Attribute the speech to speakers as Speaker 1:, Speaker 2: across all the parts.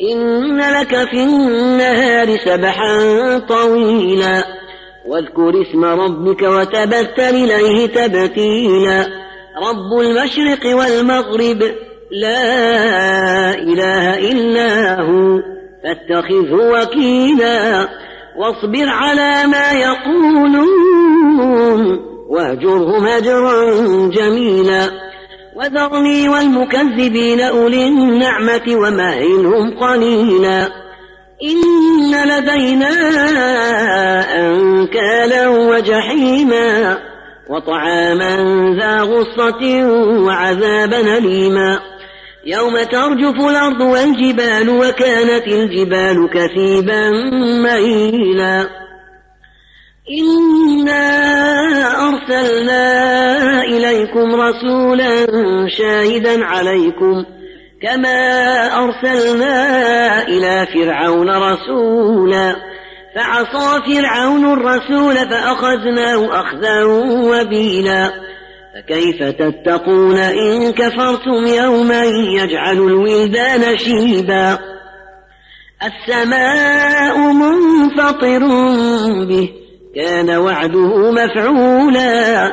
Speaker 1: إن لك في النهار سبحا طويلا واذكر اسم ربك وتبتل إليه تبتيلا. رب المشرق والمغرب لا إله إلا هو فاتخذه وكيلا. واصبر على ما يقولون واهجرهم هجرا جميلا. وذرني والمكذبين أولي النعمة ومهلهم قليلا. إن لدينا أنكالا وجحيما وطعاما ذا غصة وعذابا أليما. يوم ترجف الأرض والجبال وكانت الجبال كثيبا مهيلا. إنا أرسلنا إليكم رسولا شاهدا عليكم كما أرسلنا إلى فرعون رسولا. فعصى فرعون الرسول فأخذناه أخذا وبيلا. فكيف تتقون إن كفرتم يوما يجعل الولدان شيبا. السماء منفطر به كان وعده مفعولا.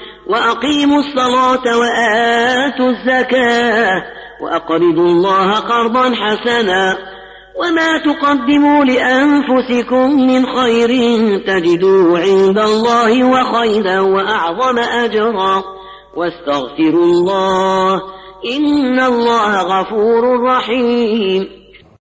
Speaker 1: وأقيموا الصلاة وآتوا الزكاة وأقرضوا الله قرضا حسنا وما تقدموا لأنفسكم من خير تجدوه عند الله وخيرا وأعظم أجرا واستغفروا الله إن الله غفور رحيم